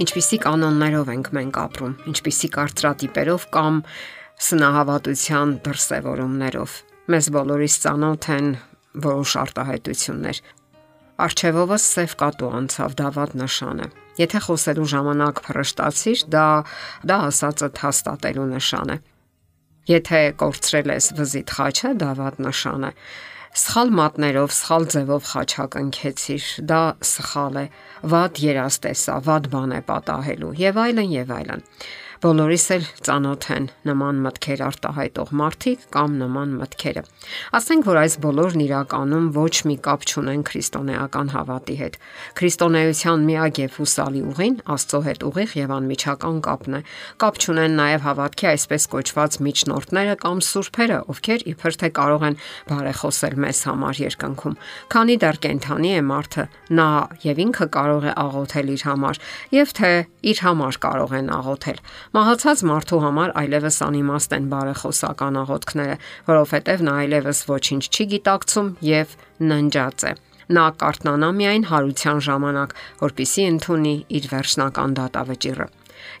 ինչպիսի կանոններով ենք մենք ապրում, ինչպիսի կարծրատիպերով կամ սնահավատության դրսևորումներով։ Մեզ բոլորիս ծանոթ են որոշ արտահայտություններ։ Արչևովս սև կատու անցավ դավադ նշան է։ Եթե խոսելու ժամանակ փռշտացիր, դա դա ասածը հաստատելու նշան է։ Եթե կորցրել ես վզիդ խաչը, դա վատ նշան է։ Սխալ մատներով, սխալ ձևով խաչակ ընկեցիր, դա սխալ է, վատ երաստեսա, վատ բան է պատահելու եւ այլն եւ այլն։ Բոլորիս էլ ծանոթ են նման մտքեր արտահայտող մարդիկ կամ նման մտքերը։ Ասենք որ այս բոլորն իրականում ոչ մի կապ չունեն քրիստոնեական հավատի հետ։ Քրիստոնեության միակ եւ հուսալի ուղին Աստծո հետ ուղիղ եւ անմիջական կապն է։ Կապ չունեն նաեւ հավատքի այսպես կոչված միջնորդները կամ սուրբերը, ովքեր իբր թե կարող են բարեխոսել մեզ համար երկնքում։ Քանի դեռ կենթանի է մարդը, նա եւ ինքը կարող է աղոթել իր համար, եւ թե իր համար կարող են աղոթել։ Մահացած մարդու համար այլևս անիմաստ են բարեխոսական աղոթքները, որովհետև նա այլևս ոչինչ չի գիտակցում եւ ննջած է նա կարտնանա միայն հարության ժամանակ, որpիսի ընդունի իր վերջնական դատավճիռը։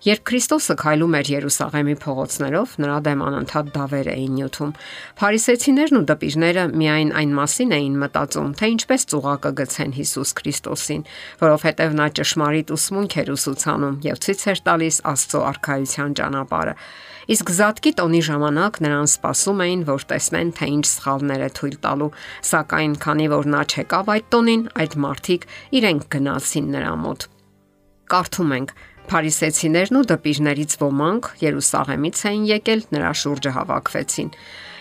Երբ Քրիստոսը քայլում էր Երուսաղեմի փողոցներով, նրա դեմ անընդհատ դավեր էին նյութում։ Փարիսեցիներն ու դպիրները միայն այն մասին էին մտածում, թե ինչպես ծուղակը գցեն Հիսուս Քրիստոսին, որովհետև նա ճշմարիտ ուսմունք էր ուսուցանում եւ ցույց էր տալիս Աստծո արքայության ճանապարհը։ Իսկ զատկի տոնի ժամանակ նրան սպասում էին, որ տեսնեն, թե ինչ սխալներ է թույլ տալու, սակայն քանի որ նա չեկավ այդ տոնին, այդ մարդիկ իրենք գնացին նրա մոտ։ Կարդում ենք. Փարիսեցիներն ու դպիրներից ոմանք Երուսաղեմից էին եկել, նրա շուրջը հավաքվեցին։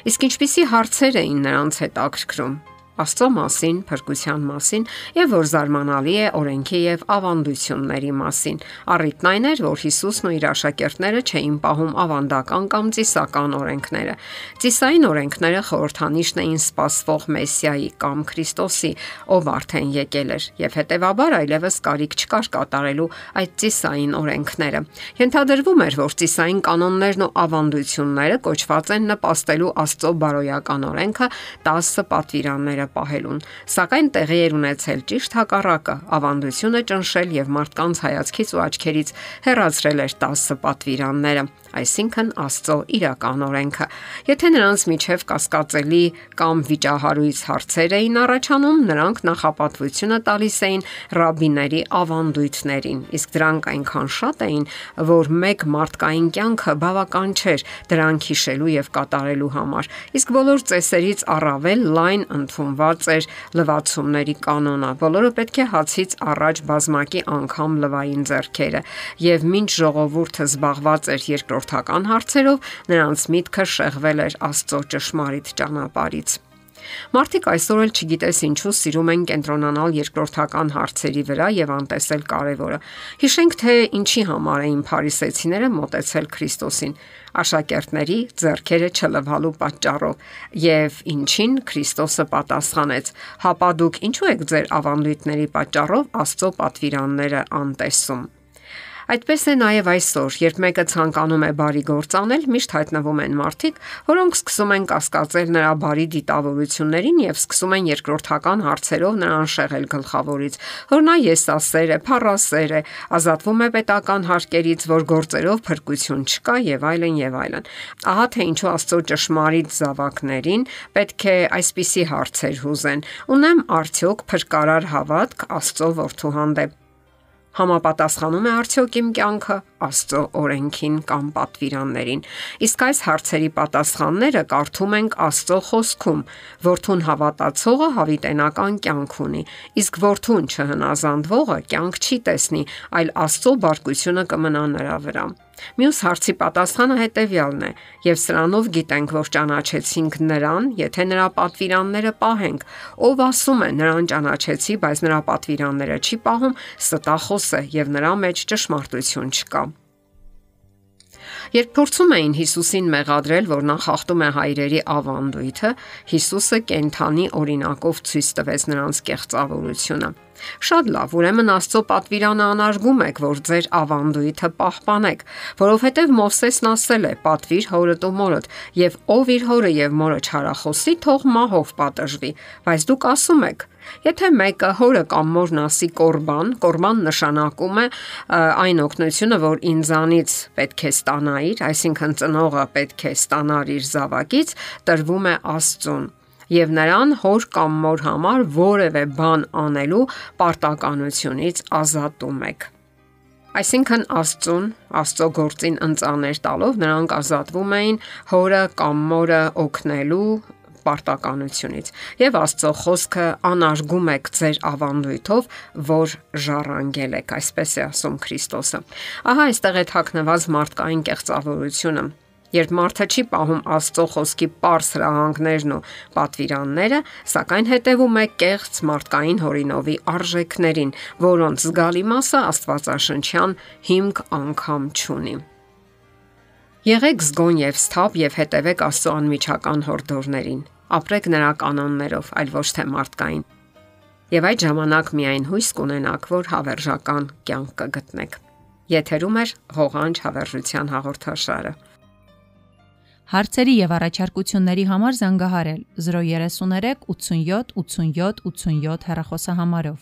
Իսկ ինչպիսի հարցեր էին նրանց հետ ակրկրում։ Աստծո մասին, փրկության մասին եւ որ զարմանալի է օրենքի եւ ավանդությունների մասին։ Առիթն այն էր, որ Հիսուսն ու իր աշակերտները չէին պահում ավանդական կամ ծիսական օրենքները։ Ծիսային օրենքները խորհրդանիշն էին սпасվող Մեսիայի կամ Քրիստոսի, ով արդեն եկել էր եւ հետեւաբար այլևս կարիք չկար կատարելու այդ ծիսային օրենքները։ Ենթադրվում էր, որ ծիսային կանոններն ու ավանդությունները կոչված են նպաստելու Աստծո բարոյական օրենքը 10 պատվիրանները պահելուն, սակայն տեղի էր ունեցել ճիշտ հակառակը՝ ավանդությունը ճնշել եւ մարդկանց հայացքից ու աչքերից հեռացրել էր 10 պատվիրանները, այսինքն Աստծո իրական օրենքը։ Եթե նրանց միջև կասկածելի կամ վիճահարույց հարցեր էին առաջանում, նրանք նախապատվությունը տալիս էին ռաբիների ավանդույթներին, իսկ դրանք այնքան շատ էին, որ մեկ մարդկային կյանքը բավական չէր դրանք հիշելու եւ կատարելու համար։ Իսկ բոլոր ծեսերից առավել լայն ընդունված ներկայացված էր լվացումների կանոնը։ Բոլորը պետք է հացից առաջ բազմակի անգամ լվային зерքերը, եւ մինչ ժողովուրդը զբաղված էր երկրորդական հարցերով, նրանց միտքը շեղվել էր Աստծո ճշմարիտ ճանապարից։ Մարդիկ այսօր էլ չգիտես ինչու սիրում են կենտրոնանալ երկրորդական հարցերի վրա եւ անտեսել կարևորը։ Հիշենք թե ինչի համար էին փարիսեցիները մտեցել Քրիստոսին աշակերտների ձեռքերը չլվալու պատճառով եւ ինչին Քրիստոսը պատասխանեց հապա դուք ինչու եք ձեր ավանդույթների պատճառով աստծո պատվիրանները անտեսում Այդպես է նաև այսօր, երբ մեկը ցանկանում է բարի գործ անել, միշտ հայտնվում են մարդիկ, որոնք սկսում են կասկածել նրա բարի դիտավորություններին եւ սկսում են երկրորդական հարցերով նրան շեղել գլխավորից, որ նա եսասեր է, փառասեր է, ազատվում է պետական հարկերից, որ գործերով փրկություն չկա եւ այլն եւ այլն։ Ահա թե ինչու Աստծո ճշմարիտ զավակներին պետք է այսպիսի հարցեր հուզեն։ Ունեմ արդյոք փրկարար հավատք Աստծո որդու հանդեպ Համապատասխանում է արդյոք իմ կյանքը Աստծո օրենքին կամ պատվիրաններին։ Իսկ այս հարցերի պատասխանները կարդում ենք Աստծո խոսքում, որթուն հավատացողը հավիտենական կյանք ունի, իսկ որթուն չհնազանդվողը կյանք չի տեսնի, այլ Աստծո բարկությունը կմնա նրա վրա։ Մյուս հարցի պատասխանը հետեւյալն է, եւ սրանով գիտենք, որ ճանաչեցինք նրան, եթե նրա պատվիրանները պահենք։ Ով ասում է նրան ճանաչեցի, բայց նրա պատվիրանները չի պահում, ստախոս է եւ նրա մեջ ճշմարտություն չկա։ Երբ փորձում էին Հիսուսին մեղադրել, որ նա խախտում է հայրերի ավանդույթը, Հիսուսը կենթանի օրինակով ցույց տվեց նրանց կեղծավորությունը։ Շատ լավ, ուրեմն Աստծո պատվիրանը անարգում եք, որ ձեր ավանդույթը պահպանեք, որովհետև Մովսեսն ասել է. «Պատվիր հորդ ու մորդ, եւ ով իր հորը եւ մորը չարախոսի, թող մահով պատժվի»։ Բայց դուք ասում եք. Եթե մեկը հորը կամ մորն ասի կորբան, կորբան նշանակում է այն օգնությունը, որ ինձանից պետք է ստանայիր, այսինքն ծնողը պետք է ստանար իր զավակից, տրվում է Աստծուն եւ նրան հոր կամ մոր համար որևէ բան անելու պարտականությունից ազատում եք։ Այսինքն Աստծուն, Աստծո գործին ընծաներ տալով նրանք ազատվում էին հորը կամ մորը օգնելու պարտականությունից։ Եվ Աստծո խոսքը անարգում եք ձեր ավանդույթով, որ ժառանգել եք, այսպես է ասում Քրիստոսը։ Ահա այստեղ է թաքնված մարդկային կեղծավորությունը Երբ մարդը չի պահում Աստծո խոսքի པարս հրահանգներն ու պատվիրանները, սակայն հետևում է կեղծ մարդկային հորինովի արժեքներին, որոնց զգալի մասը Աստվածաշնչյան հիմք անգամ չունի։ Եղեք զգոն եւ սթափ եւ հետևեք Աստծո անմիջական հորդորներին։ Ապրեք նրա կանոններով, այլ ոչ թե մարդկային։ Եվ այդ ժամանակ միայն հույս կունենաք, որ հավերժական կյանք կգտնեք։ Եթերում է հողանջ հավերժության հաղորդաշարը։ Հարցերի եւ առաջարկությունների համար զանգահարել 033 87 87 87 հեռախոսահամարով։